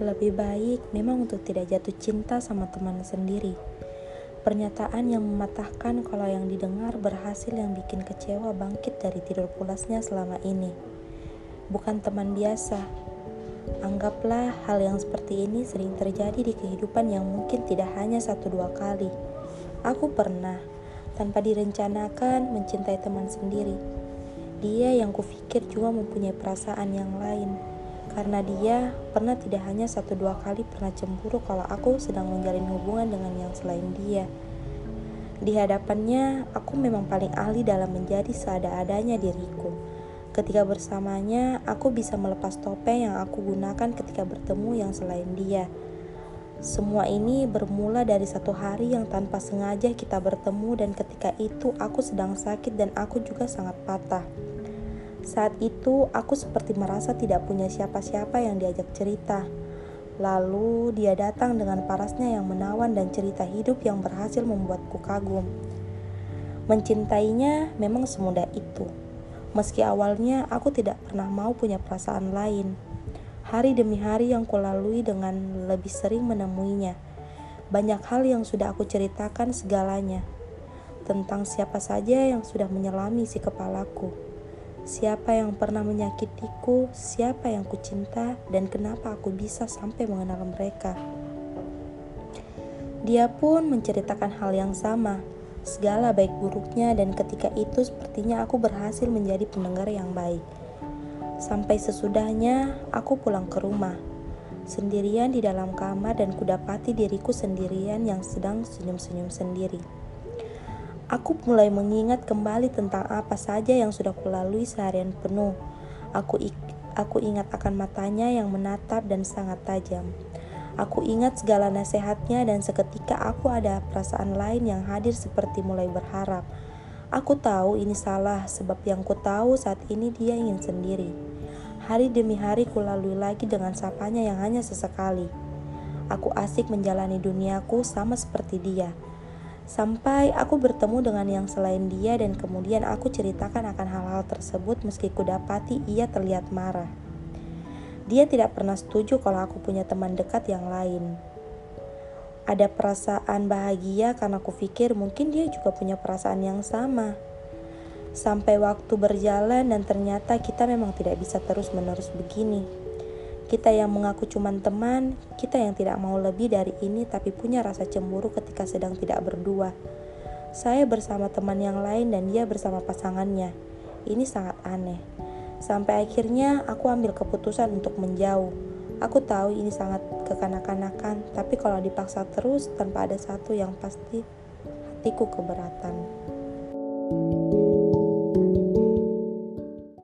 Lebih baik memang untuk tidak jatuh cinta sama teman sendiri. Pernyataan yang mematahkan kalau yang didengar berhasil yang bikin kecewa bangkit dari tidur pulasnya selama ini. Bukan teman biasa. Anggaplah hal yang seperti ini sering terjadi di kehidupan yang mungkin tidak hanya satu dua kali. Aku pernah, tanpa direncanakan, mencintai teman sendiri. Dia yang kupikir juga mempunyai perasaan yang lain karena dia pernah tidak hanya satu dua kali pernah cemburu kalau aku sedang menjalin hubungan dengan yang selain dia. Di hadapannya, aku memang paling ahli dalam menjadi seada-adanya diriku. Ketika bersamanya, aku bisa melepas topeng yang aku gunakan ketika bertemu yang selain dia. Semua ini bermula dari satu hari yang tanpa sengaja kita bertemu dan ketika itu aku sedang sakit dan aku juga sangat patah. Saat itu aku seperti merasa tidak punya siapa-siapa yang diajak cerita. Lalu dia datang dengan parasnya yang menawan dan cerita hidup yang berhasil membuatku kagum. Mencintainya memang semudah itu. Meski awalnya aku tidak pernah mau punya perasaan lain. Hari demi hari yang kulalui dengan lebih sering menemuinya. Banyak hal yang sudah aku ceritakan segalanya. Tentang siapa saja yang sudah menyelami si kepalaku Siapa yang pernah menyakitiku, siapa yang kucinta, dan kenapa aku bisa sampai mengenal mereka. Dia pun menceritakan hal yang sama, segala baik buruknya, dan ketika itu sepertinya aku berhasil menjadi pendengar yang baik. Sampai sesudahnya, aku pulang ke rumah, sendirian di dalam kamar, dan kudapati diriku sendirian yang sedang senyum-senyum sendiri. Aku mulai mengingat kembali tentang apa saja yang sudah kulalui seharian penuh. Aku aku ingat akan matanya yang menatap dan sangat tajam. Aku ingat segala nasihatnya dan seketika aku ada perasaan lain yang hadir seperti mulai berharap. Aku tahu ini salah sebab yang ku tahu saat ini dia ingin sendiri. Hari demi hari kulalui lagi dengan sapanya yang hanya sesekali. Aku asik menjalani duniaku sama seperti dia. Sampai aku bertemu dengan yang selain dia dan kemudian aku ceritakan akan hal-hal tersebut meski kudapati ia terlihat marah. Dia tidak pernah setuju kalau aku punya teman dekat yang lain. Ada perasaan bahagia karena aku pikir mungkin dia juga punya perasaan yang sama. Sampai waktu berjalan dan ternyata kita memang tidak bisa terus-menerus begini. Kita yang mengaku cuma teman, kita yang tidak mau lebih dari ini tapi punya rasa cemburu ketika sedang tidak berdua. Saya bersama teman yang lain dan dia bersama pasangannya. Ini sangat aneh. Sampai akhirnya aku ambil keputusan untuk menjauh. Aku tahu ini sangat kekanak-kanakan, tapi kalau dipaksa terus tanpa ada satu yang pasti, hatiku keberatan. thank you